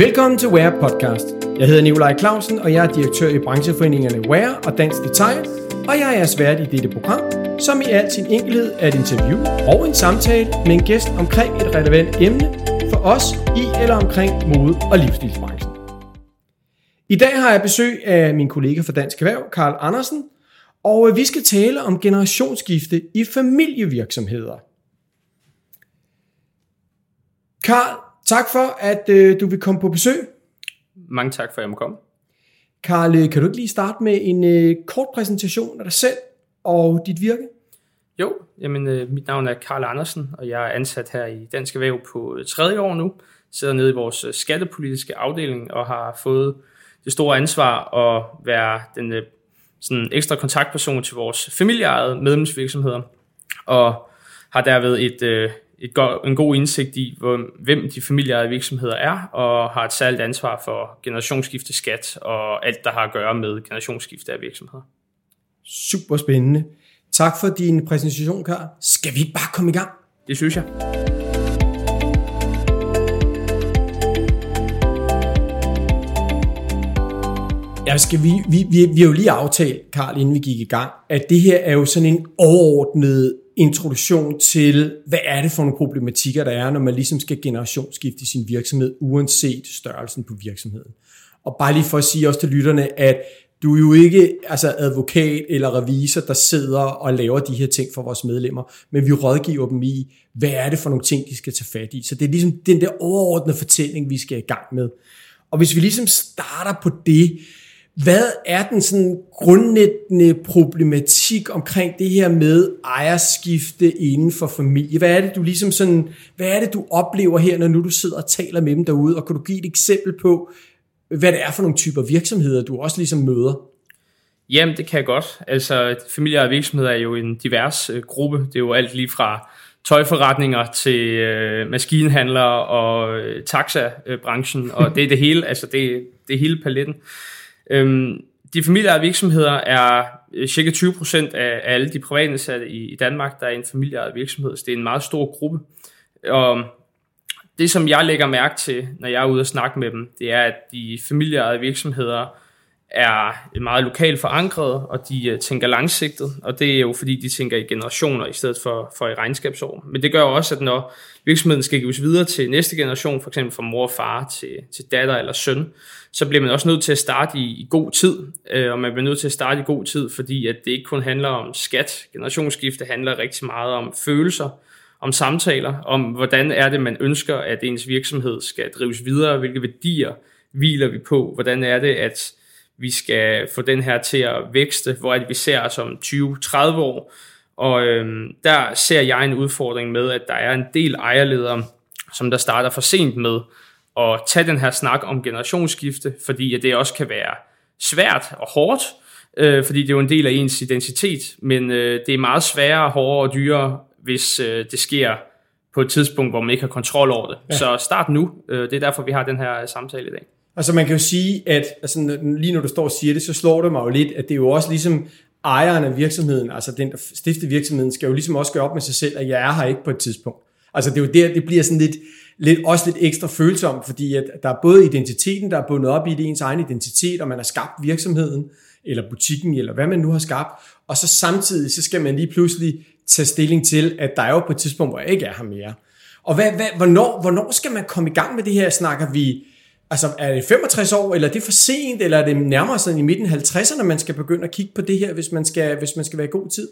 Velkommen til Wear Podcast. Jeg hedder Nikolaj Clausen, og jeg er direktør i brancheforeningerne Wear og Dansk Detail, og jeg er svært i dette program, som i al sin enkelhed er et interview og en samtale med en gæst omkring et relevant emne for os i eller omkring mode- og livsstilsbranchen. I dag har jeg besøg af min kollega fra Dansk Erhverv, Karl Andersen, og vi skal tale om generationsskifte i familievirksomheder. Karl, tak for, at øh, du vil komme på besøg. Mange tak for, at jeg må komme. Karl, øh, kan du ikke lige starte med en øh, kort præsentation af dig selv og dit virke? Jo, jamen, øh, mit navn er Karl Andersen, og jeg er ansat her i Dansk Erhverv på øh, tredje år nu. Sidder nede i vores øh, skattepolitiske afdeling og har fået det store ansvar at være den øh, sådan ekstra kontaktperson til vores familieejede medlemsvirksomheder, og har derved et, øh, et go- en god indsigt i, hvem de familieejede virksomheder er, og har et særligt ansvar for generationsskifte skat og alt, der har at gøre med generationsskifte af virksomheder. Super spændende. Tak for din præsentation, Karl. Skal vi ikke bare komme i gang? Det synes jeg. Ja, skal vi, vi, vi, vi har jo lige aftalt, Karl, inden vi gik i gang, at det her er jo sådan en overordnet introduktion til, hvad er det for nogle problematikker, der er, når man ligesom skal generationsskifte i sin virksomhed, uanset størrelsen på virksomheden. Og bare lige for at sige også til lytterne, at du er jo ikke altså advokat eller revisor, der sidder og laver de her ting for vores medlemmer, men vi rådgiver dem i, hvad er det for nogle ting, de skal tage fat i. Så det er ligesom den der overordnede fortælling, vi skal i gang med. Og hvis vi ligesom starter på det, hvad er den sådan grundlæggende problematik omkring det her med ejerskifte inden for familie? Hvad er det, du ligesom sådan, hvad er det, du oplever her, når nu du sidder og taler med dem derude? Og kan du give et eksempel på, hvad det er for nogle typer virksomheder, du også ligesom møder? Jamen, det kan jeg godt. Altså, familie og virksomheder er jo en divers øh, gruppe. Det er jo alt lige fra tøjforretninger til øh, maskinhandlere og øh, taxabranchen, og det er det hele, altså det, det er hele paletten. Øhm, de familieejede virksomheder er øh, cirka 20% af, af alle de privatansatte i, i Danmark, der er en familieejet virksomhed, så det er en meget stor gruppe. Og det, som jeg lægger mærke til, når jeg er ude og snakke med dem, det er, at de familieejede virksomheder er meget lokalt forankret, og de øh, tænker langsigtet, og det er jo fordi, de tænker i generationer i stedet for, for i regnskabsår. Men det gør også, at når virksomheden skal gives videre til næste generation, for eksempel fra mor og far til, til datter eller søn, så bliver man også nødt til at starte i, i god tid, øh, og man bliver nødt til at starte i god tid, fordi at det ikke kun handler om skat. Generationsskifte handler rigtig meget om følelser, om samtaler, om hvordan er det, man ønsker, at ens virksomhed skal drives videre, hvilke værdier hviler vi på, hvordan er det, at vi skal få den her til at vækste, hvor det, vi ser os om 20-30 år. Og øhm, der ser jeg en udfordring med, at der er en del ejerledere, som der starter for sent med at tage den her snak om generationsskifte, fordi at det også kan være svært og hårdt, øh, fordi det er jo en del af ens identitet, men øh, det er meget sværere, hårdere og dyrere, hvis øh, det sker på et tidspunkt, hvor man ikke har kontrol over det. Ja. Så start nu. Øh, det er derfor, vi har den her samtale i dag. Altså man kan jo sige, at altså, lige når du står og siger det, så slår det mig jo lidt, at det er jo også ligesom ejeren af virksomheden, altså den, der stifter virksomheden, skal jo ligesom også gøre op med sig selv, at jeg er her ikke på et tidspunkt. Altså det er jo der, det bliver sådan lidt, lidt, også lidt ekstra følsomt, fordi at der er både identiteten, der er bundet op i det ens egen identitet, og man har skabt virksomheden, eller butikken, eller hvad man nu har skabt, og så samtidig, så skal man lige pludselig tage stilling til, at der er jo på et tidspunkt, hvor jeg ikke er her mere. Og hvad, hvad, hvornår, hvornår skal man komme i gang med det her? Snakker vi Altså, er det 65 år, eller er det for sent, eller er det nærmere sådan i midten af 50'erne, man skal begynde at kigge på det her, hvis man skal, hvis man skal være i god tid?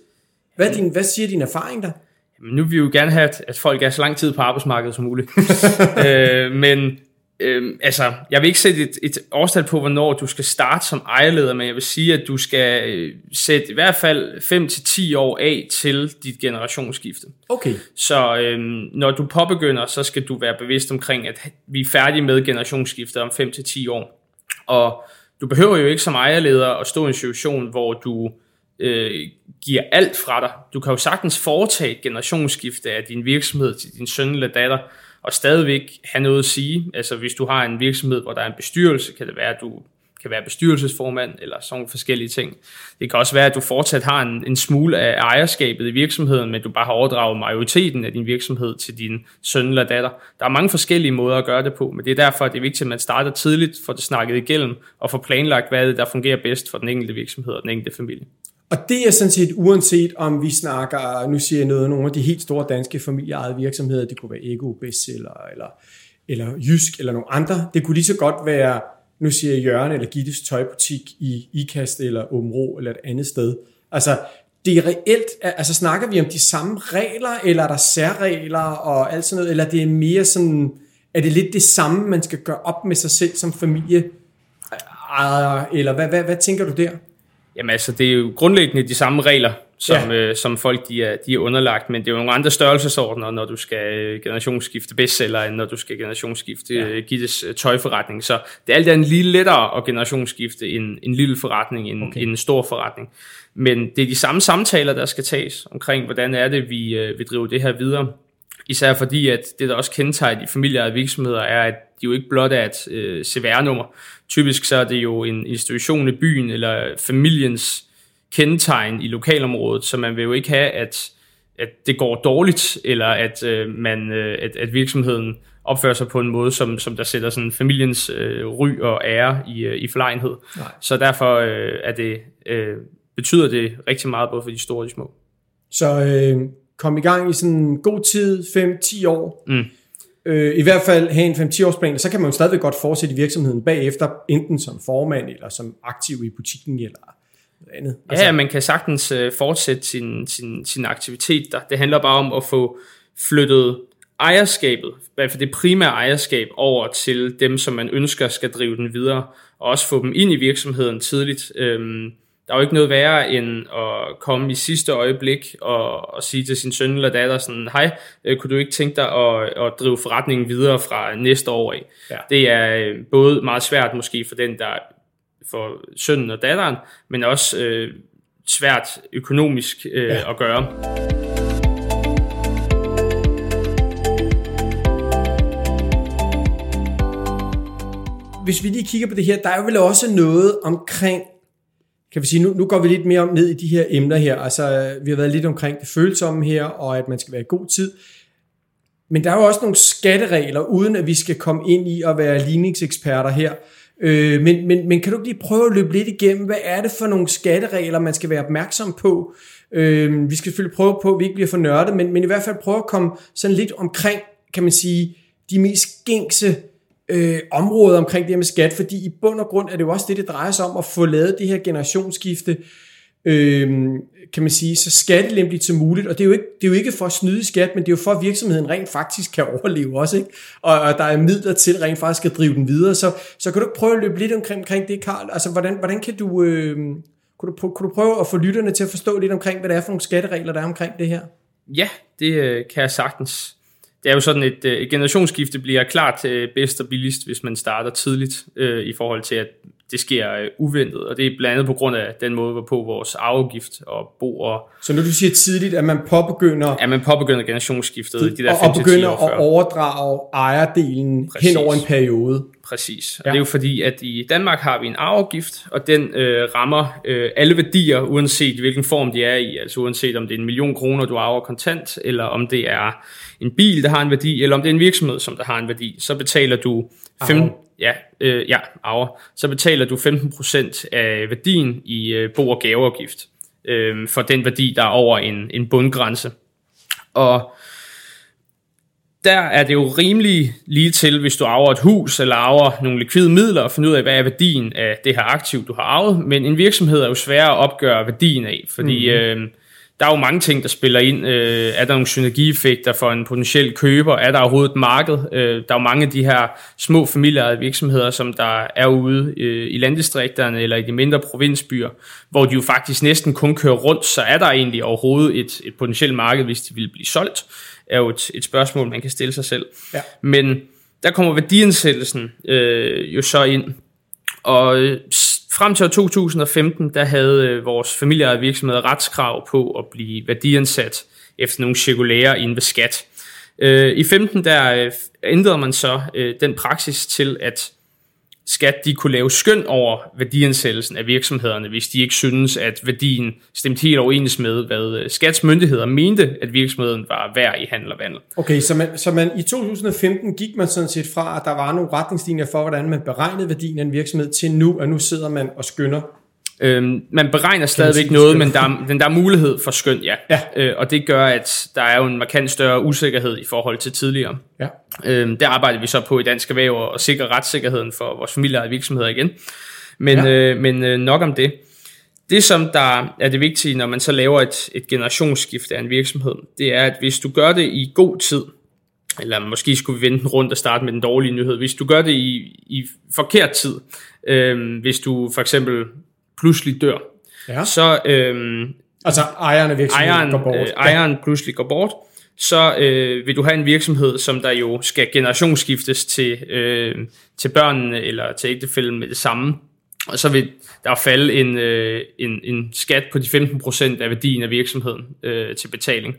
Hvad, er din, hvad siger din erfaring der? Jamen, nu vil vi jo gerne have, at folk er så lang tid på arbejdsmarkedet som muligt. øh, men øh, altså, jeg vil ikke sætte et, et årstal på, hvornår du skal starte som ejerleder, men jeg vil sige, at du skal øh, sætte i hvert fald 5-10 år af til dit generationsskifte. Okay. Så øh, når du påbegynder, så skal du være bevidst omkring, at vi er færdige med generationsskiftet om 5-10 år. Og du behøver jo ikke som ejerleder at stå i en situation, hvor du øh, giver alt fra dig. Du kan jo sagtens foretage et generationsskifte af din virksomhed til din søn eller datter, og stadigvæk have noget at sige. Altså hvis du har en virksomhed, hvor der er en bestyrelse, kan det være, at du kan være bestyrelsesformand eller sådan forskellige ting. Det kan også være, at du fortsat har en, en smule af ejerskabet i virksomheden, men du bare har overdraget majoriteten af din virksomhed til din søn eller datter. Der er mange forskellige måder at gøre det på, men det er derfor, at det er vigtigt, at man starter tidligt, får det snakket igennem og får planlagt, hvad det der fungerer bedst for den enkelte virksomhed og den enkelte familie. Og det er sådan set uanset om vi snakker, nu siger jeg noget, nogle af de helt store danske familieejede virksomheder, det kunne være Ego, Bestseller eller, eller Jysk eller nogle andre. Det kunne lige så godt være, nu siger jeg Jørgen eller Gittes tøjbutik i IKAST eller Omro eller et andet sted. Altså, det er reelt, altså snakker vi om de samme regler, eller er der særregler og alt sådan noget, eller det er mere sådan, er det lidt det samme, man skal gøre op med sig selv som familie, ah, eller hvad, hvad, hvad tænker du der? Jamen altså, det er jo grundlæggende de samme regler, som, ja. øh, som folk de er, de er underlagt, men det er jo nogle andre størrelsesordner, når du skal øh, generationsskifte bestseller, end når du skal generationsskifte ja. Øh, Gittes øh, tøjforretning. Så det er alt andet lige lettere at generationsskifte en, en lille forretning end, okay. end en stor forretning. Men det er de samme samtaler, der skal tages omkring, hvordan er det, vi, øh, vi driver det her videre. Især fordi, at det, der også kendetegner de familieejede virksomheder, er, at de jo ikke blot er et øh, CVR-nummer. Typisk så er det jo en institution i byen, eller familiens kendetegn i lokalområdet, så man vil jo ikke have, at, at det går dårligt, eller at, øh, man, øh, at, at virksomheden opfører sig på en måde, som, som der sætter sådan familiens øh, ry og ære i, øh, i forlegenhed. Nej. Så derfor øh, er det, øh, betyder det rigtig meget, både for de store og de små. Så øh, kom i gang i sådan en god tid, 5-10 år. Mm. Øh, I hvert fald have en 5-10 års plan, så kan man jo stadigvæk godt fortsætte i virksomheden bagefter, enten som formand, eller som aktiv i butikken, eller andet. Altså, ja, man kan sagtens øh, fortsætte sin, sin, sin aktivitet der. Det handler bare om at få flyttet ejerskabet, i hvert fald det primære ejerskab, over til dem, som man ønsker skal drive den videre, og også få dem ind i virksomheden tidligt. Øhm, der er jo ikke noget værre end at komme i sidste øjeblik og, og sige til sin søn eller datter sådan, hej, øh, kunne du ikke tænke dig at, at drive forretningen videre fra næste år af? Ja. Det er øh, både meget svært måske for den, der for sønnen og datteren, men også øh, svært økonomisk øh, ja. at gøre. Hvis vi lige kigger på det her, der er jo vel også noget omkring kan vi sige, nu, nu går vi lidt mere om ned i de her emner her. Altså, vi har været lidt omkring det følsomme her, og at man skal være i god tid. Men der er jo også nogle skatteregler, uden at vi skal komme ind i at være ligningseksperter her. Øh, men, men, men kan du lige prøve at løbe lidt igennem, hvad er det for nogle skatteregler, man skal være opmærksom på? Øh, vi skal selvfølgelig prøve på, at vi ikke bliver for nørdet, men, men i hvert fald prøve at komme sådan lidt omkring, kan man sige, de mest gængse øh, område omkring det her med skat, fordi i bund og grund er det jo også det, det drejer sig om at få lavet det her generationsskifte, øh, kan man sige, så skattelempeligt som muligt. Og det er, jo ikke, det er jo ikke for at snyde skat, men det er jo for, at virksomheden rent faktisk kan overleve også. Ikke? Og, og der er midler til rent faktisk at drive den videre. Så, så kan du ikke prøve at løbe lidt omkring, omkring det, Karl? Altså, hvordan, hvordan kan du... Øh, kunne du, kunne du prøve at få lytterne til at forstå lidt omkring, hvad det er for nogle skatteregler, der er omkring det her? Ja, det øh, kan jeg sagtens det er jo sådan, et, øh, et generationsskifte bliver klart bedst og billigst, hvis man starter tidligt øh, i forhold til, at det sker øh, uventet, og det er blandt andet på grund af den måde, hvorpå vores afgift og bo og... Så når du siger tidligt, at man påbegynder... At man påbegynder generationsskiftet de der og, og begynder at overdrage ejerdelen Præcis. hen over en periode. Præcis, og ja. det er jo fordi, at i Danmark har vi en arveafgift, og den øh, rammer øh, alle værdier, uanset hvilken form de er i, altså uanset om det er en million kroner, du arver kontant, eller om det er en bil, der har en værdi, eller om det er en virksomhed, som der har en værdi, så betaler du 5, ja, øh, ja, arver, så betaler du 15% af værdien i øh, bo- og gaveafgift øh, for den værdi, der er over en, en bundgrænse. Og der er det jo rimelig lige til, hvis du arver et hus eller arver nogle likvide midler og finder ud af, hvad er værdien af det her aktiv, du har arvet. Men en virksomhed er jo sværere at opgøre værdien af, fordi mm-hmm. øh, der er jo mange ting, der spiller ind. Øh, er der nogle synergieffekter for en potentiel køber? Er der overhovedet et marked? Øh, der er jo mange af de her små familieejede virksomheder, som der er ude øh, i landdistrikterne eller i de mindre provinsbyer, hvor de jo faktisk næsten kun kører rundt, så er der egentlig overhovedet et, et potentielt marked, hvis de vil blive solgt, er jo et, et spørgsmål, man kan stille sig selv. Ja. Men der kommer værdiansættelsen øh, jo så ind, og Frem til 2015, der havde øh, vores familieejede virksomheder retskrav på at blive værdiansat efter nogle cirkulære inden ved skat. Øh, I 15 der øh, ændrede man så den praksis til, at skat de kunne lave skøn over værdiansættelsen af virksomhederne, hvis de ikke synes, at værdien stemte helt overens med, hvad øh, skats myndigheder mente, at virksomheden var værd i handel og vandel. Okay, så man, så man i 2015 gik man sådan set fra, at der var nogle retningslinjer for, hvordan man beregnede værdien af en virksomhed, til nu, at nu sidder man og skynder Øhm, man beregner stadigvæk noget, men der, er, men der er mulighed for skøn, ja. Ja. Øh, og det gør, at der er jo en markant større usikkerhed i forhold til tidligere. Ja. Øhm, der arbejder vi så på i Dansk Erhverv at sikre retssikkerheden for vores familier og virksomheder igen. Men, Ja. øh, men øh, nok om det. Det, som der er det vigtige, når man så laver et, et generationsskifte af en virksomhed, det er, at hvis du gør det i god tid, eller måske skulle vi vende den rundt og starte med den dårlige nyhed, hvis du gør det i, i forkert tid, øh, hvis du for eksempel pludselig dør, ja. så øh, Altså ejeren af virksomheden ejeren, går bort. øh, ejeren pludselig går bort, så øh, vil du have en virksomhed, som der jo skal generationsskiftes til, øh, til børnene eller til ægtefælden med det samme. Og så vil der falde en, øh, en, en skat på de 15% af værdien af virksomheden øh, til betaling.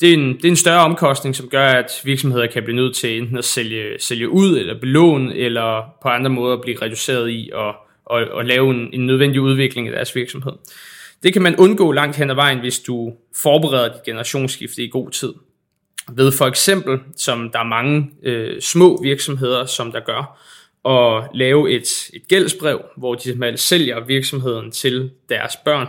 Det er, en, det er en større omkostning, som gør, at virksomheder kan blive nødt til enten at sælge, sælge ud, eller belåne, eller på andre måder blive reduceret i og, og, og lave en, en nødvendig udvikling i deres virksomhed. Det kan man undgå langt hen ad vejen, hvis du forbereder dit generationsskifte i god tid. Ved for eksempel, som der er mange øh, små virksomheder, som der gør, at lave et, et gældsbrev, hvor de simpelthen sælger virksomheden til deres børn,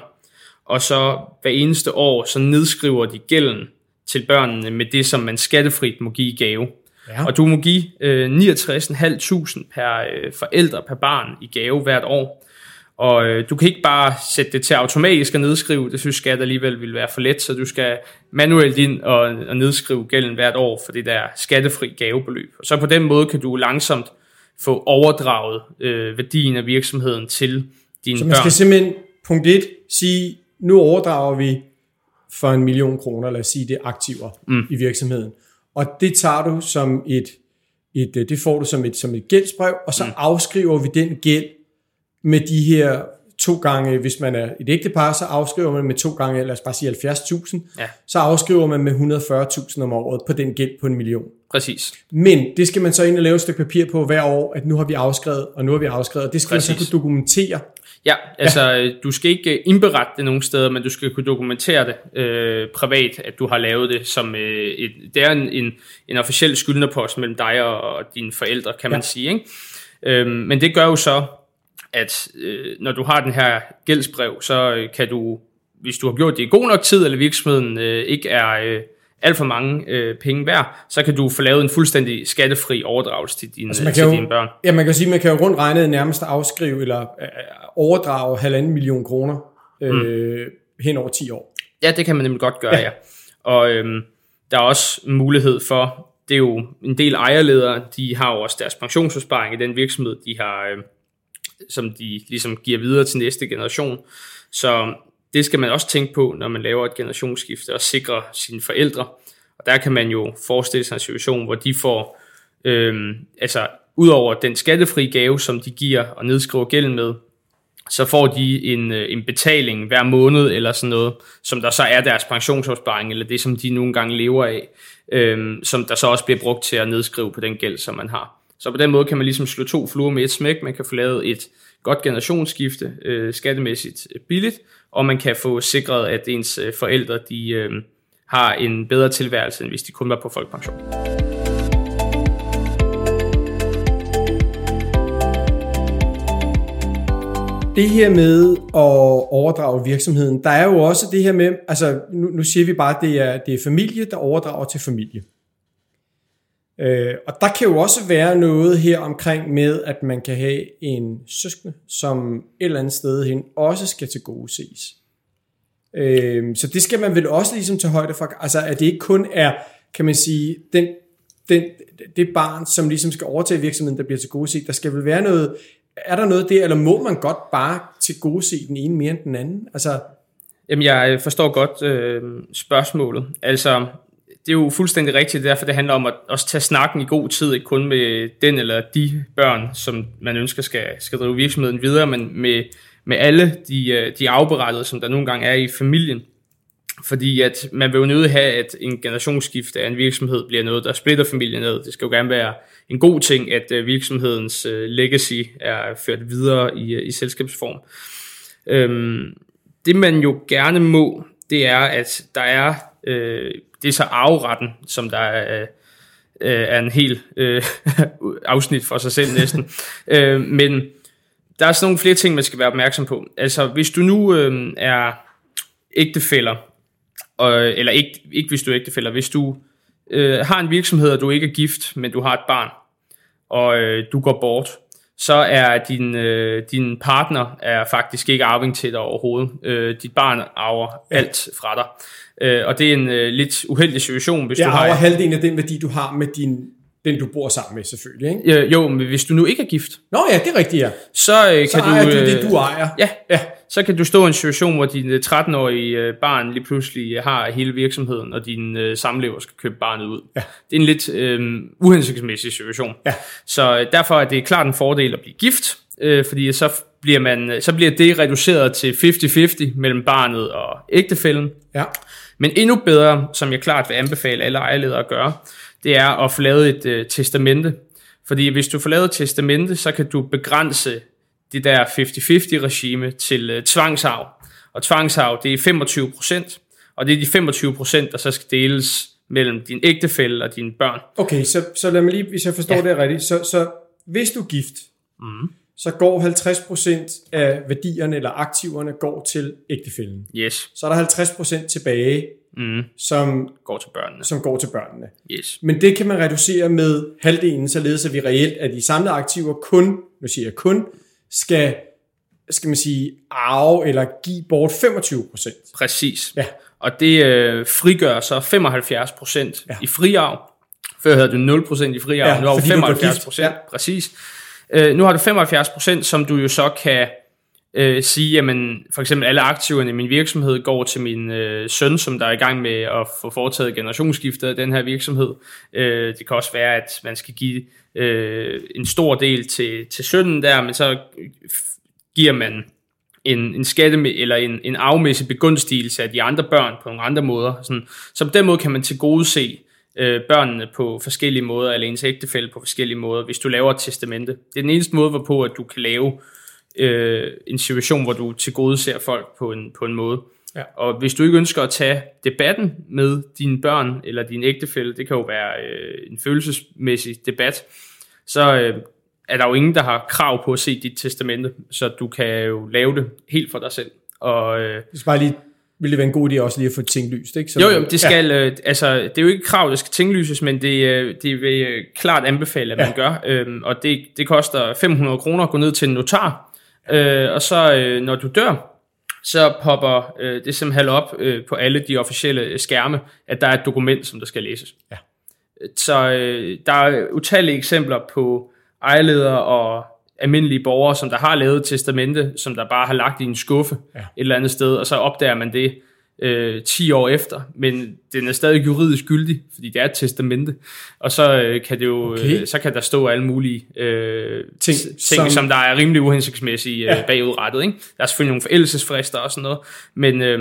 og så hver eneste år, så nedskriver de gælden til børnene med det, som man skattefrit må give i gave. Ja. Og du må give øh, 69.500 per øh, forældre per barn i gave hvert år. Og øh, du kan ikke bare sætte det til automatisk at nedskrive, det synes skat alligevel vil være for let, så du skal manuelt ind og, og nedskrive gælden hvert år for det der skattefri gavebeløb. Og så på den måde kan du langsomt få overdraget øh, værdien af virksomheden til dine Så man børn. skal simpelthen, punkt 1, sige, nu overdrager vi for en million kroner, lad os sige, det er aktiver mm. i virksomheden. Og det tager du som et, et, øh, det får du som et, som et gældsbrev, og så mm. afskriver vi den gæld med de her to gange, hvis man er et ægtepar, så afskriver man med to gange, lad os bare sige 70.000, Ja. så afskriver man med 140.000 om året på den gæld på en million. Præcis. Men det skal man så ind og lave et stykke papir på hver år, at nu har vi afskrevet, og nu har vi afskrevet, og det skal man Præcis. så kunne dokumentere. Ja, altså ja. du skal ikke øh, indberette det nogen steder, men du skal kunne dokumentere det øh, privat, at du har lavet det som øh, et, det er en, en, en officiel skyldnerpost mellem dig og, og dine forældre, kan man Ja. sige. Ikke? Øhm, men det gør jo så, at øh, når du har den her gældsbrev, så øh, kan du, hvis du har gjort det i god nok tid, eller virksomheden øh, ikke er øh, alt for mange øh, penge værd, så kan du få lavet en fuldstændig skattefri overdragelse til dine, altså til jo- dine børn. Ja, man kan sige, man kan jo rundt regnet nærmest afskrive eller øh, overdrage halvanden million kroner øh, mm. hen over 10 år. Ja, det kan man nemlig godt gøre, ja. ja. Og øhm, der er også mulighed for, det er jo en del ejerledere, de har jo også deres pensionsopsparing i den virksomhed, de har, øh, som de ligesom giver videre til næste generation. Så det skal man også tænke på, når man laver et generationsskifte og sikre sine forældre. Og der kan man jo forestille sig en situation, hvor de får, øh, altså udover den skattefri gave, som de giver og nedskriver gælden med, så får de en, øh, en betaling hver måned eller sådan noget, som der så er deres pensionsopsparing, eller det, som de nogle gange lever af, øhm, som der så også bliver brugt til at nedskrive på den gæld, som man har. Så på den måde kan man ligesom slå to fluer med et smæk. Man kan få lavet et godt generationsskifte, øh, skattemæssigt øh, billigt, og man kan få sikret, at ens øh, forældre de, øh, har en bedre tilværelse, end hvis de kun var på folkepension. Det her med at overdrage virksomheden, der er jo også det her med, altså nu, nu siger vi bare, at det er, det er familie, der overdrager til familie. Øh, og der kan jo også være noget her omkring med, at man kan have en søskende, som et eller andet sted hen også skal til gode ses. Øh, så det skal man vel også ligesom tage højde for, altså at det ikke kun er, kan man sige, den, den, det barn, som ligesom skal overtage virksomheden, der bliver til gode set. Der skal vel være noget, er der noget der, eller må man godt bare til gode se den ene mere end den anden? Altså, Jamen, jeg forstår godt øh, spørgsmålet. Altså, det er jo fuldstændig rigtigt, derfor det handler om at også tage snakken i god tid, ikke kun med den eller de børn, som man ønsker skal, skal drive virksomheden videre, men med, med alle de, øh, de afberettede, som der nogle gange er i familien. fordi at man vil jo nødt have, at en generationsskifte af en virksomhed bliver noget, der splitter familien ned. Det skal jo gerne være en god ting, at øh, virksomhedens øh, legacy er ført videre i, i selskabsform. Øhm, det man jo gerne må, det er, at der er, øh, det er så arveretten, som der er, øh, er en helt øh, afsnit for sig selv næsten. øh, men der er sådan nogle flere ting, man skal være opmærksom på. Altså, hvis du nu øh, er ægtefæller, og, eller ikke, ikke hvis du er ægtefæller, hvis du øh, har en virksomhed, og du ikke er gift, men du har et barn, og øh, du går bort, så er din, øh, din partner er faktisk ikke arving til dig overhovedet. Øh, dit barn arver ja. alt fra dig. Øh, og det er en øh, lidt uheldig situation, hvis jeg du har... Jeg halvdelen af den værdi, du har med din den du bor sammen med selvfølgelig, ikke? Øh, jo, men hvis du nu ikke er gift. Nå ja, det er rigtigt, ja. Så, øh, så kan ejer du, du øh, det, du ejer. Ja, ja, så kan du stå i en situation, hvor din 13-årige øh, barn lige pludselig har hele virksomheden, og din øh, samlever skal købe barnet ud. Ja. Det er en lidt øh, uhensigtsmæssig situation. Ja. Så øh, derfor er det klart en fordel at blive gift, øh, fordi så bliver, man, så bliver det reduceret til 50-50 mellem barnet og ægtefælden. Ja. Men endnu bedre, som jeg klart vil anbefale alle ejerledere at gøre, det er at få lavet et øh, testamente. Fordi hvis du får lavet et testamente, så kan du begrænse det der 50-50 regime til øh, tvangsarv. Og tvangsarv, det er 25 procent, og det er de 25 procent, der så skal deles mellem din ægtefælle og dine børn. Okay, så, så lad mig lige, hvis jeg forstår ja. det rigtigt, så, så hvis du er gift, mm. så går 50% af værdierne eller aktiverne går til ægtefælden. Yes. Så er der 50% tilbage, mm. som, går til børnene. som går til børnene. Yes. Men det kan man reducere med halvdelen, således at vi reelt, at de samlede aktiver kun, nu siger jeg kun, skal, skal man sige, arve eller give bort 25 procent. Præcis. Ja. Og det øh, frigør så 75 procent Ja. i friarv. Før havde du 0 procent i friarv, Ja, nu har du fordi du var 75 gift. procent. Ja. Præcis. Øh, nu har du 75 procent, som du jo så kan øh, sige, jamen for eksempel alle aktiverne i min virksomhed går til min øh, søn, som der er i gang med at få foretaget generationsskiftet af den her virksomhed. Øh, det kan også være, at man skal give øh, en stor del til, til sønnen der, men så øh, giver man en, en skatte eller en, en afmæssig begunstigelse af de andre børn på nogle andre måder. Sådan, så på den måde kan man til gode se øh, børnene på forskellige måder, eller ens ægtefælde på forskellige måder, hvis du laver et testamente. Det er den eneste måde, hvorpå at du kan lave øh, en situation, hvor du til gode ser folk på en, på en måde. Ja. Og hvis du ikke ønsker at tage debatten med dine børn eller din ægtefælle, det kan jo være øh, en følelsesmæssig debat, så øh, er der jo ingen, der har krav på at se dit testamente, så du kan jo lave det helt for dig selv. Og, øh, Det skal bare lige, ville det være en god idé også lige at få ting lyst, ikke? Så jo, jo, det skal, ja. øh, altså, det er jo ikke krav, der skal tinglyses, men det, øh, det vil klart anbefale, at man Ja. gør. Øhm, og det, det koster 500 kroner at gå ned til en notar, øh, og så øh, når du dør, så popper øh, det simpelthen op øh, på alle de officielle skærme, at der er et dokument, som der skal læses. Ja. Så øh, der er utallige eksempler på ejerledere og almindelige borgere, som der har lavet et testamente, som der bare har lagt i en skuffe Ja. et eller andet sted, og så opdager man det øh, 10 år efter, men den er stadig juridisk gyldig, fordi det er et testamente, og så øh, kan det jo, Okay. øh, så kan der stå alle mulige øh, Ting, ting, som- som, der er rimelig uhensigtsmæssige øh, Ja. bagudrettet. Ikke? Der er selvfølgelig nogle forældelsesfrister og sådan noget, men, øh,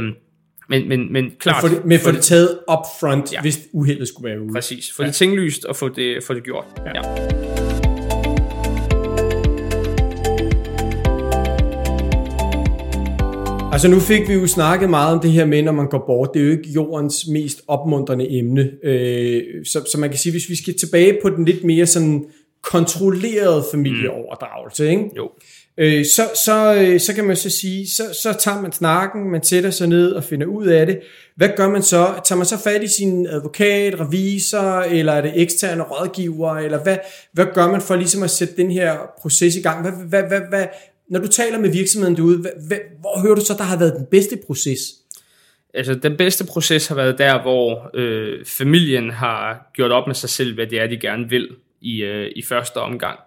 men, men, men klart, Få det, men få det taget up front, ja. Ja. hvis uheldet skulle være ude. præcis, få det tinglyst og få det, få det gjort. Ja. Ja. Altså nu fik vi jo snakket meget om det her med, når man går bort. Det er jo ikke jordens mest opmuntrende emne. Øh, så, så man kan sige, hvis vi skal tilbage på den lidt mere sådan kontrollerede familieoverdragelse, ikke? Jo. Øh, så, så, øh, så kan man så sige, så, så tager man snakken, man sætter sig ned og finder ud af det. Hvad gør man så? Tager man så fat i sin advokat, revisor, eller er det eksterne rådgiver, eller hvad, hvad gør man for ligesom at sætte den her proces i gang? Hvad, hvad, hvad, hvad, når du taler med virksomheden derude, hvad, hvad, hvor hører du så, der har været den bedste proces? Altså, den bedste proces har været der, hvor øh, familien har gjort op med sig selv, hvad det er, de gerne vil i, øh, i første omgang.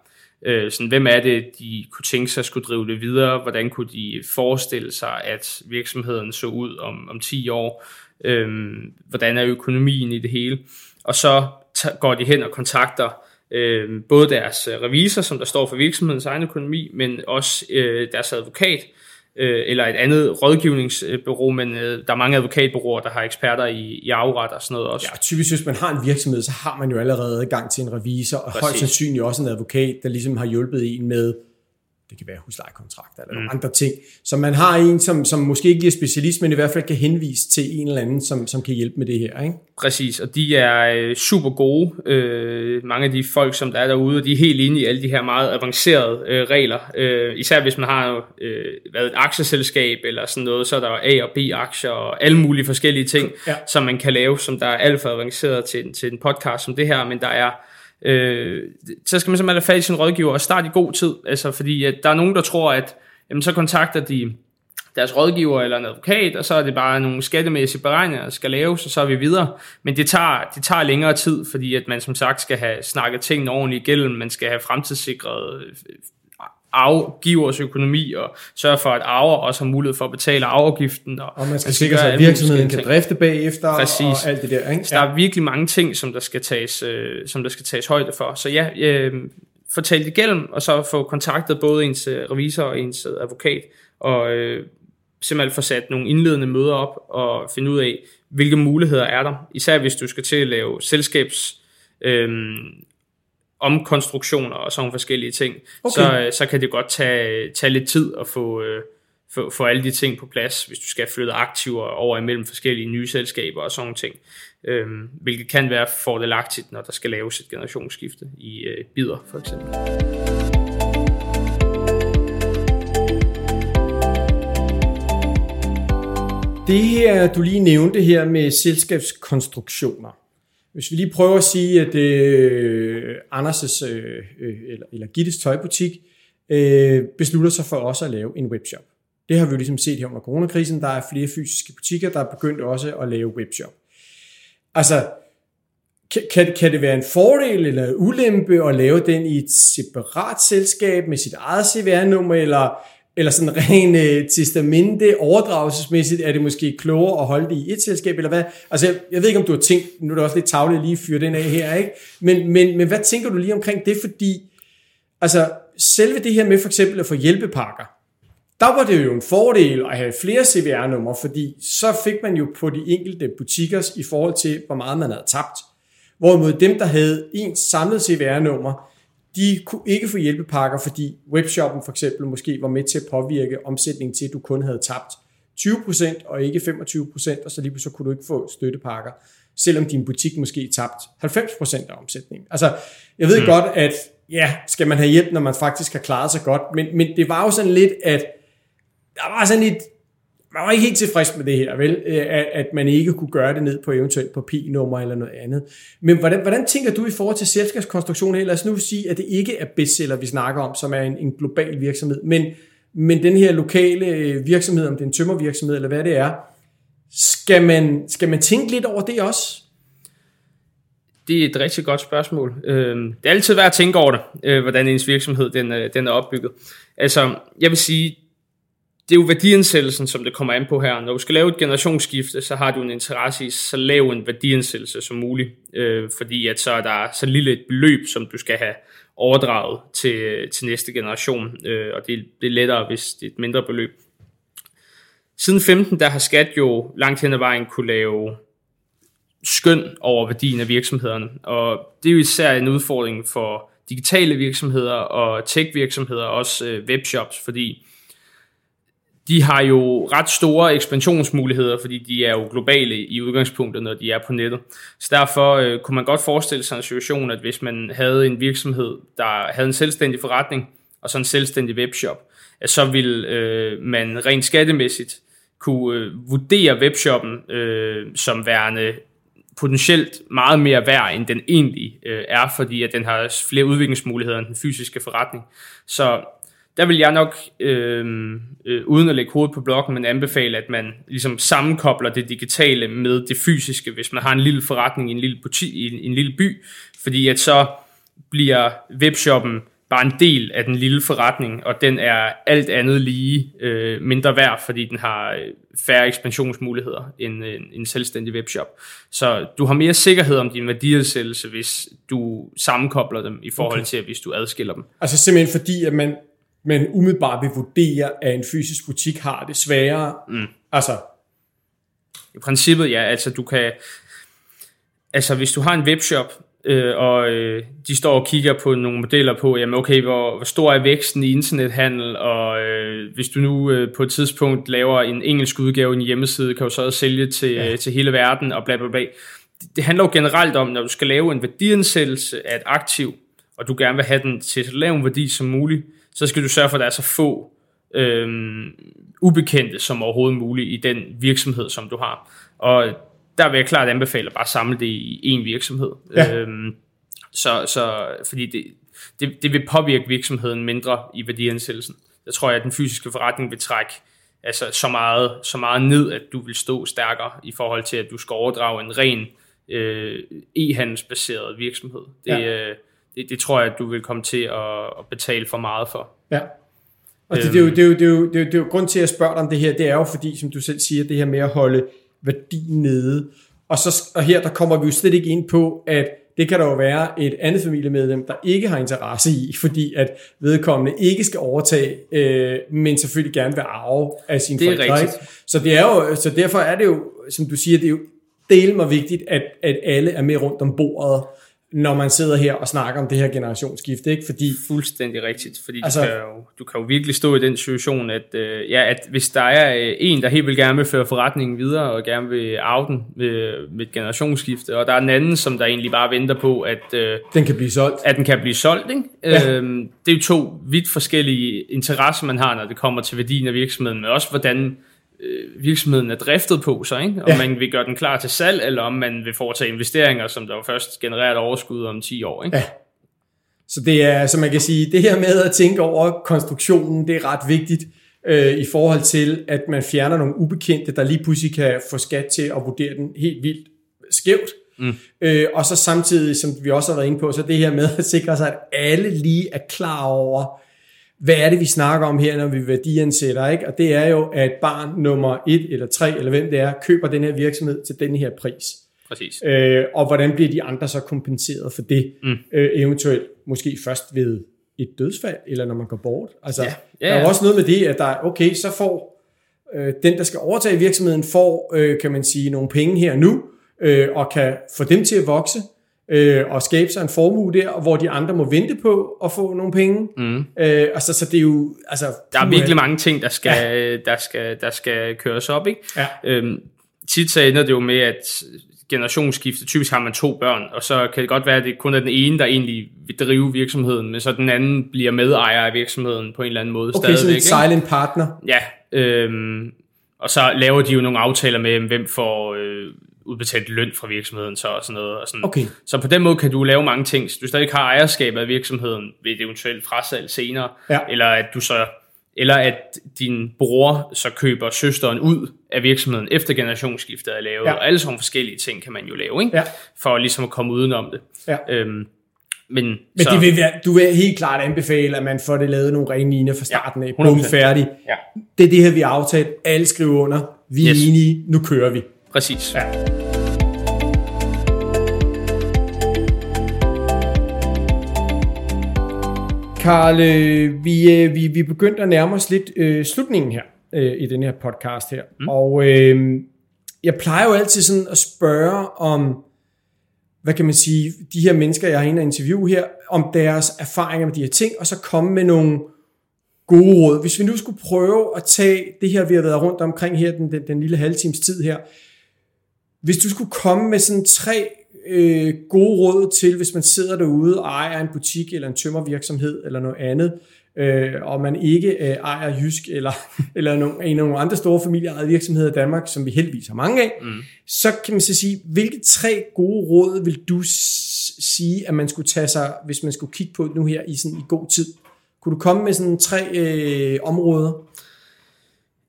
Øh, sådan, hvem er det, de kunne tænke sig at skulle drive det videre? Hvordan kunne de forestille sig, at virksomheden så ud om, om 10 år? Øh, hvordan er økonomien i det hele? Og så går de hen og kontakter øh, både deres øh, revisor, som der står for virksomhedens egen økonomi, men også øh, deres advokat, øh, eller et andet rådgivningsbureau, men øh, der er mange advokatbureauer, der har eksperter i, i afret og sådan noget også. Ja, typisk hvis man har en virksomhed, så har man jo allerede gang til en revisor, og Præcis. højst sandsynligt også en advokat, der ligesom har hjulpet en med det kan være huslejekontrakter eller mm. andre ting. Så man har en, som, som måske ikke er specialist, men i hvert fald kan henvise til en eller anden, som, som kan hjælpe med det her. Ikke? Præcis, og de er øh, super gode. Øh, mange af de folk, som der er derude, og de er helt inde i alle de her meget avancerede øh, regler. Øh, især hvis man har øh, været et aktieselskab eller sådan noget, så er der A- og B-aktier og alle mulige forskellige ting, ja. som man kan lave, som der er alt for avanceret til, til en podcast som det her, men der er øh, så skal man simpelthen have fat i sin rådgiver og starte i god tid, altså fordi at der er nogen, der tror, at jamen, så kontakter de deres rådgiver eller en advokat, og så er det bare nogle skattemæssige beregninger, der skal laves, og så er vi videre. Men det tager, det tager længere tid, fordi at man som sagt skal have snakket tingene ordentligt igennem, man skal have fremtidssikret øh, afgivers økonomi og sørge for, at arver også har mulighed for at betale afgiften. Og, og man skal sikre sig, at virksomheden kan drifte bagefter Præcis. og alt det der. Ikke? Så der er virkelig mange ting, som der skal tages, øh, som der skal tages højde for. Så ja, øh, få talt igennem, og så få kontaktet både ens øh, revisor og ens øh, advokat, og øh, simpelthen få sat nogle indledende møder op og finde ud af, hvilke muligheder er der. Især hvis du skal til at lave selskabs øh, omkonstruktioner og sådan forskellige ting, okay. så, øh, så kan det godt tage, tage lidt tid at få, øh, få, få alle de ting på plads, hvis du skal flytte aktiver over imellem forskellige nye selskaber og sådan ting. Øhm, hvilket kan være fordelagtigt, når der skal laves et generationsskifte i øh, bider for eksempel. Det her, du lige nævnte her med selskabskonstruktioner, hvis vi lige prøver at sige, at øh, Anders' øh, øh, eller, eller Gittes tøjbutik øh, beslutter sig for også at lave en webshop. Det har vi jo ligesom set her under coronakrisen. Der er flere fysiske butikker, der er begyndt også at lave webshop. Altså, kan, kan det være en fordel eller ulempe at lave den i et separat selskab med sit eget CVR-nummer, eller eller sådan ren øh, testamente, overdragelsesmæssigt, er det måske klogere at holde det i et selskab, eller hvad? Altså, jeg, jeg ved ikke, om du har tænkt, nu er det også lidt tavlet lige at fyre den af her, ikke? Men, men, men hvad tænker du lige omkring det, fordi, altså, selve det her med for eksempel at få hjælpepakker, der var det jo en fordel at have flere CVR-numre, fordi så fik man jo på de enkelte butikker i forhold til, hvor meget man havde tabt. Hvorimod dem, der havde en samlet CVR-nummer, de kunne ikke få hjælpepakker, fordi webshoppen for eksempel måske var med til at påvirke omsætningen til, at du kun havde tabt 20% og ikke 25%, og så lige så kunne du ikke få støttepakker, selvom din butik måske tabt 90% af omsætningen. Altså, jeg ved mm. godt, at ja, skal man have hjælp, når man faktisk har klaret sig godt, men, men det var jo sådan lidt, at der var sådan et man var ikke helt tilfreds med det her, vel? Øh, at, at man ikke kunne gøre det ned på eventuelt på P-nummer eller noget andet. Men hvordan, hvordan tænker du i forhold til selskabskonstruktion? Lad os nu sige, at det ikke er bestseller, vi snakker om, som er en, en global virksomhed, men, men den her lokale øh, virksomhed, om det er en tømmervirksomhed eller hvad det er, skal man, skal man tænke lidt over det også? Det er et rigtig godt spørgsmål. Øhm, det er altid værd at tænke over det, øh, hvordan ens virksomhed den, den er opbygget. Altså, jeg vil sige, det er jo værdiansættelsen, som det kommer an på her. Når du skal lave et generationsskifte, så har du en interesse i så lav en værdiansættelse som muligt, øh, fordi at så er der så lille et beløb, som du skal have overdraget til, til næste generation, øh, og det, det er lettere, hvis det er et mindre beløb. Siden 15, der har skat jo langt hen ad vejen kunne lave skøn over værdien af virksomhederne, og det er jo især en udfordring for digitale virksomheder og tech-virksomheder, også øh, webshops, fordi de har jo ret store ekspansionsmuligheder, fordi de er jo globale i udgangspunktet, når de er på nettet. Så derfor øh, kunne man godt forestille sig en situation, at hvis man havde en virksomhed, der havde en selvstændig forretning, og så en selvstændig webshop, at så vil øh, man rent skattemæssigt kunne øh, vurdere webshoppen øh, som værende potentielt meget mere værd, end den egentlig øh, er, fordi at den har flere udviklingsmuligheder end den fysiske forretning. Så der vil jeg nok, øh, øh, uden at lægge hovedet på blokken, men anbefale, at man ligesom sammenkobler det digitale med det fysiske, hvis man har en lille forretning i en lille, butik, i en, en lille by, fordi at så bliver webshoppen bare en del af den lille forretning, og den er alt andet lige øh, mindre værd, fordi den har øh, færre ekspansionsmuligheder end en, en selvstændig webshop. Så du har mere sikkerhed om din værdiadsættelse, hvis du sammenkobler dem i forhold okay. til, hvis du adskiller dem. Altså simpelthen fordi, at man man umiddelbart vil vurdere, at en fysisk butik har det sværere. Mm. Altså, I princippet, ja, altså du kan, altså hvis du har en webshop, øh, og øh, de står og kigger på nogle modeller på, jamen okay, hvor, hvor stor er væksten i internethandel, og øh, hvis du nu øh, på et tidspunkt laver en engelsk udgave i en hjemmeside, kan du så sælge til, ja. øh, til hele verden, og bla bla bla. Det, det handler jo generelt om, når du skal lave en værdiansættelse af et aktiv, og du gerne vil have den til så lav en værdi som muligt, så skal du sørge for, at der er så få øh, ubekendte som overhovedet muligt i den virksomhed, som du har. Og der vil jeg klart anbefale at bare samle det i en virksomhed. Ja. Øhm, så, så, fordi det, det, det vil påvirke virksomheden mindre i værdiansættelsen. Jeg tror, at den fysiske forretning vil trække altså, så, meget, så meget ned, at du vil stå stærkere i forhold til, at du skal overdrage en ren øh, e-handelsbaseret virksomhed. Det, ja. øh, det, det tror jeg, at du vil komme til at, at betale for meget for. Ja. Og det, det, er jo, det, er jo, det, er jo, det, er jo, det er jo grund til at spørge dig om det her, det er jo fordi, som du selv siger, det her med at holde værdi nede. Og, så, og her der kommer vi jo slet ikke ind på, at det kan der jo være et andet familiemedlem, der ikke har interesse i, fordi at vedkommende ikke skal overtage, øh, men selvfølgelig gerne vil arve af sin det er forældre. Rigtigt. Så, det er jo, så derfor er det jo, som du siger, det er jo del mig vigtigt, at, at alle er med rundt om bordet, når man sidder her og snakker om det her generationsskifte, ikke? Fordi fuldstændig rigtigt, fordi altså, du, kan jo, du kan jo virkelig stå i den situation, at, øh, ja, at hvis der er øh, en, der helt vil gerne vil føre forretningen videre, og gerne vil arve den med, med et generationsskifte, og der er en anden, som der egentlig bare venter på, at øh, den kan blive solgt. At den kan blive solgt, ikke? Ja. Øhm, det er jo to vidt forskellige interesser, man har, når det kommer til værdien af virksomheden, men også hvordan øh, virksomheden er driftet på sig, ikke? om ja. man vil gøre den klar til salg, eller om man vil foretage investeringer, som der jo først genererer et overskud om 10 år. Ikke? Ja. Så det er, som man kan sige, det her med at tænke over konstruktionen, det er ret vigtigt øh, i forhold til, at man fjerner nogle ubekendte, der lige pludselig kan få skat til at vurdere den helt vildt skævt. Mm. Øh, og så samtidig, som vi også har været inde på, så det her med at sikre sig, at alle lige er klar over, hvad er det, vi snakker om her, når vi værdiansætter, ikke? Og det er jo, at barn nummer et eller tre, eller hvem det er, køber den her virksomhed til den her pris. Præcis. Øh, og hvordan bliver de andre så kompenseret for det? Mm. Øh, eventuelt måske først ved et dødsfald, eller når man går bort. Altså, ja. Ja, ja. der er også noget med det, at der okay, så får øh, den, der skal overtage virksomheden, får, øh, kan man sige, nogle penge her nu, øh, og kan få dem til at vokse, øh, og skabe sig en formue der, hvor de andre må vente på at få nogle penge. Mm. Øh, altså, så det er jo... Altså, der er virkelig mange ting, der skal, ja. der skal, der skal køres op. Ikke? Ja. Øhm, tit så ender det jo med, at generationsskifte, typisk har man to børn, og så kan det godt være, at det kun er den ene, der egentlig vil drive virksomheden, men så den anden bliver medejer af virksomheden på en eller anden måde. Okay, så en silent partner. Ja, øhm, og så laver de jo nogle aftaler med, hvem får øh, udbetalt løn fra virksomheden så og sådan noget. Og sådan. Okay. Så på den måde kan du lave mange ting. Så du stadig har ejerskab af virksomheden ved et eventuelt frasalg senere, ja. eller at du så eller at din bror så køber søsteren ud af virksomheden efter generationsskiftet er lavet, ja. og alle sådan forskellige ting kan man jo lave, ikke? Ja. for ligesom at komme udenom det. Ja. Øhm, men, men så, det vil være, du vil helt klart anbefale, at man får det lavet nogle rene linjer fra starten af. Ja, Bum, færdig. Ja. Det er det her, vi har aftalt. Alle skriver under. Vi er yes. enige. Nu kører vi. Præcis. Ja. Karl, øh, vi, øh, vi, vi begyndte at nærme os lidt øh, slutningen her øh, i den her podcast her. Mm. Og øh, jeg plejer jo altid sådan at spørge om, hvad kan man sige, de her mennesker, jeg har inde og interview her, om deres erfaringer med de her ting, og så komme med nogle gode råd. Hvis vi nu skulle prøve at tage det her, vi har været rundt omkring her, den, den, den lille halve times tid her, hvis du skulle komme med sådan tre øh, gode råd til, hvis man sidder derude og ejer en butik eller en tømmervirksomhed eller noget andet, øh, og man ikke øh, ejer Jysk eller, eller nogle, en af nogle andre store familieejede virksomheder i Danmark, som vi heldigvis har mange af, mm. så kan man så sige, hvilke tre gode råd vil du sige, at man skulle tage sig, hvis man skulle kigge på nu her i sådan i god tid? Kunne du komme med sådan tre øh, områder?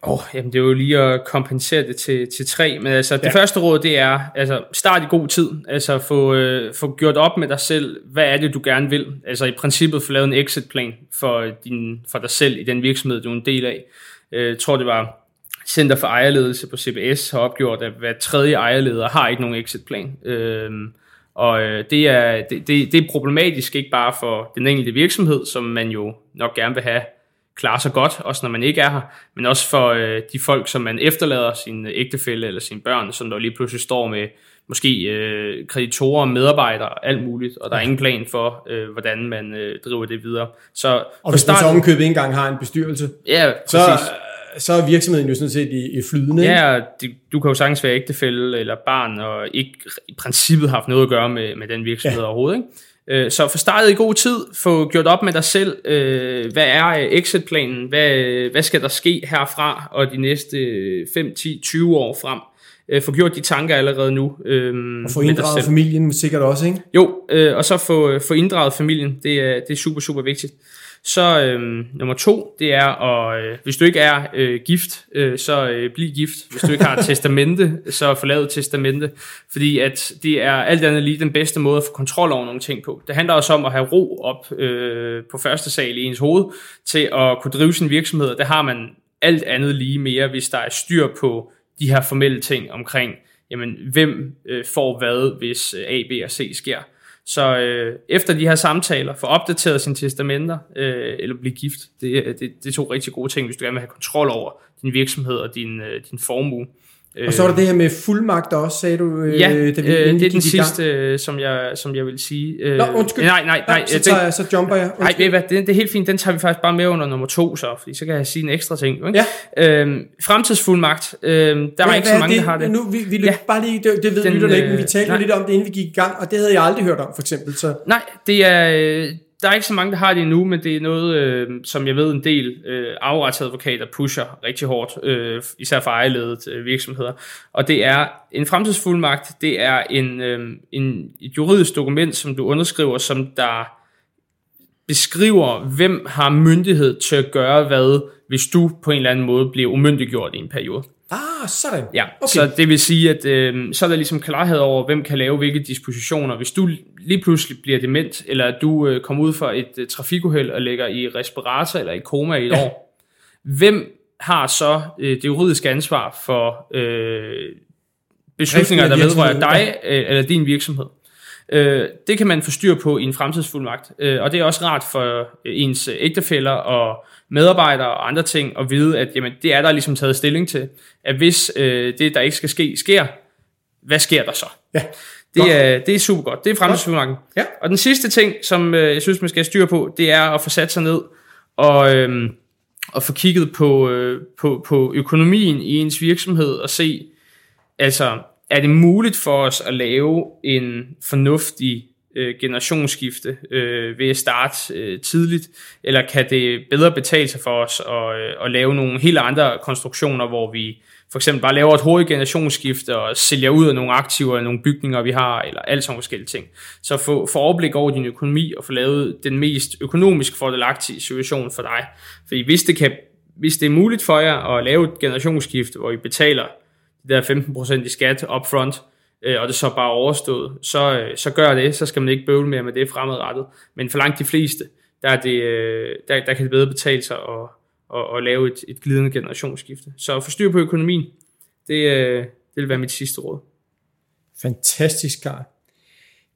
Oh, jamen det er jo lige at kompensere det til, til tre, men altså det ja. første råd det er, altså start i god tid, altså få, øh, få gjort op med dig selv, hvad er det du gerne vil, altså i princippet få lavet en exit plan for, din, for dig selv i den virksomhed du er en del af. Øh, jeg tror det var Center for Ejerledelse på CBS har opgjort, at hver tredje ejerleder har ikke nogen exit plan. Øh, og øh, det, er, det, det, det er problematisk ikke bare for den enkelte virksomhed, som man jo nok gerne vil have klare sig godt, også når man ikke er her, men også for øh, de folk, som man efterlader, sin ægtefælle eller sine børn, som der lige pludselig står med måske øh, kreditorer, medarbejdere, alt muligt, og der er ingen plan for, øh, hvordan man øh, driver det videre. Så og hvis man så omkøbet ikke engang har en bestyrelse, ja, så, så er virksomheden jo sådan set i, i flydende. Ja, det, du kan jo sagtens være ægtefælle eller barn, og ikke i princippet haft noget at gøre med, med den virksomhed ja. overhovedet. Ikke? Øh, så få startet i god tid, få gjort op med dig selv, øh, hvad er exit-planen, hvad, hvad skal der ske herfra og de næste 5, 10, 20 år frem øh, få gjort de tanker allerede nu. Øh, og få inddraget familien sikkert også, ikke? Jo, øh, og så få, få inddraget familien, det er, det er super, super vigtigt. Så øh, nummer to, det er, at øh, hvis du ikke er øh, gift, øh, så øh, bliv gift. Hvis du ikke har et testamente, så få lavet testamente. Fordi at det er alt andet lige den bedste måde at få kontrol over nogle ting på. Det handler også om at have ro op øh, på første sal i ens hoved, til at kunne drive sin virksomhed. Det har man alt andet lige mere, hvis der er styr på de her formelle ting omkring, jamen, hvem øh, får hvad, hvis øh, A, B og C sker. Så øh, efter de her samtaler, få opdateret sine testamenter, øh, eller blive gift, det, øh, det, det er to rigtig gode ting, hvis du gerne vil have kontrol over din virksomhed og din, øh, din formue. Og så er der det her med fuldmagt også, sagde du, øh, ja, da vi, øh, det er den sidste, øh, som jeg, som jeg vil sige. Øh, Nå, undskyld. Nej, nej, nej. så, tager jeg, så jumper jeg. Nej, ved hvad, det, det er helt fint, den tager vi faktisk bare med under nummer to, så, fordi så kan jeg sige en ekstra ting. Ikke? Ja. Øhm, fremtidsfuldmagt, øh, der ja, er ikke så mange, det? der har det. Nu, vi, vi ja. bare lige, det, det ved den, lytterne ikke, men vi talte øh, lidt om det, inden vi gik i gang, og det havde jeg aldrig hørt om, for eksempel. Så. Nej, det er der er ikke så mange, der har det endnu, men det er noget, øh, som jeg ved en del øh, afretsadvokater pusher rigtig hårdt, øh, især for ejerledet øh, virksomheder. Og det er en fremtidsfuldmagt, det er en, øh, en, et juridisk dokument, som du underskriver, som der beskriver, hvem har myndighed til at gøre hvad, hvis du på en eller anden måde bliver umyndiggjort i en periode. Ah, sådan. Ja, okay. så det vil sige, at øh, så er der ligesom klarhed over, hvem kan lave hvilke dispositioner. Hvis du lige pludselig bliver dement, eller at du øh, kommer ud for et øh, trafikuheld og ligger i respirator eller i koma i et ja. år, hvem har så øh, det juridiske ansvar for øh, beslutninger, der vedrører dig øh, eller din virksomhed? Øh, det kan man få styr på i en fremtidsfuldmagt, øh, og det er også rart for øh, ens ægtefæller og medarbejdere og andre ting at vide, at jamen, det er der ligesom taget stilling til, at hvis øh, det, der ikke skal ske, sker, hvad sker der så? Ja. Det er, det er super godt. Det er fremtidsfuldmagten. Ja. Og den sidste ting, som øh, jeg synes, man skal have styr på, det er at få sat sig ned og, øh, og få kigget på, øh, på, på økonomien i ens virksomhed og se, altså er det muligt for os at lave en fornuftig øh, generationsskifte øh, ved at starte øh, tidligt, eller kan det bedre betale sig for os at, øh, at lave nogle helt andre konstruktioner, hvor vi for eksempel bare laver et hurtigt generationsskifte og sælger ud af nogle aktiver eller nogle bygninger, vi har, eller alt sådan forskellige ting. Så få, få overblik over din økonomi og få lavet den mest økonomisk fordelagtige situation for dig. Fordi hvis det, kan, hvis det er muligt for jer at lave et generationsskifte, hvor I betaler de der 15% i skat upfront, øh, og det så bare overstået, så, øh, så gør det, så skal man ikke bøvle mere med det fremadrettet. Men for langt de fleste, der, er det, øh, der, der kan det bedre betale sig at, at, at lave et, et glidende generationsskifte. Så forstyr på økonomien, det, øh, det vil være mit sidste råd. Fantastisk, Karl.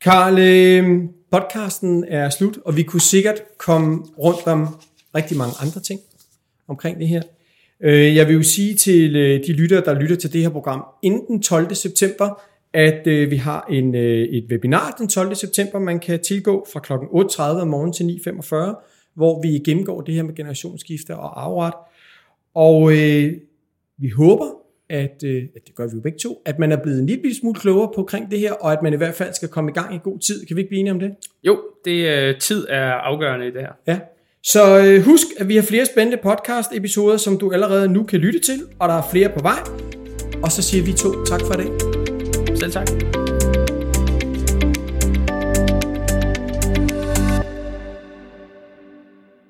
Karl, øh, podcasten er slut, og vi kunne sikkert komme rundt om rigtig mange andre ting omkring det her. Øh, jeg vil jo sige til øh, de lyttere, der lytter til det her program, inden den 12. september, at øh, vi har en, et webinar den 12. september, man kan tilgå fra kl. 8.30 om morgenen til 9.45, hvor vi gennemgår det her med generationsskifte og afret. Og øh, vi håber, at, øh, at det gør vi jo begge to, at man er blevet en lille smule klogere på omkring det her, og at man i hvert fald skal komme i gang i god tid. Kan vi ikke blive enige om det? Jo, det øh, tid er afgørende i det her. Ja, så øh, husk, at vi har flere spændende podcast-episoder, som du allerede nu kan lytte til, og der er flere på vej. Og så siger vi to tak for i dag. Selv tak.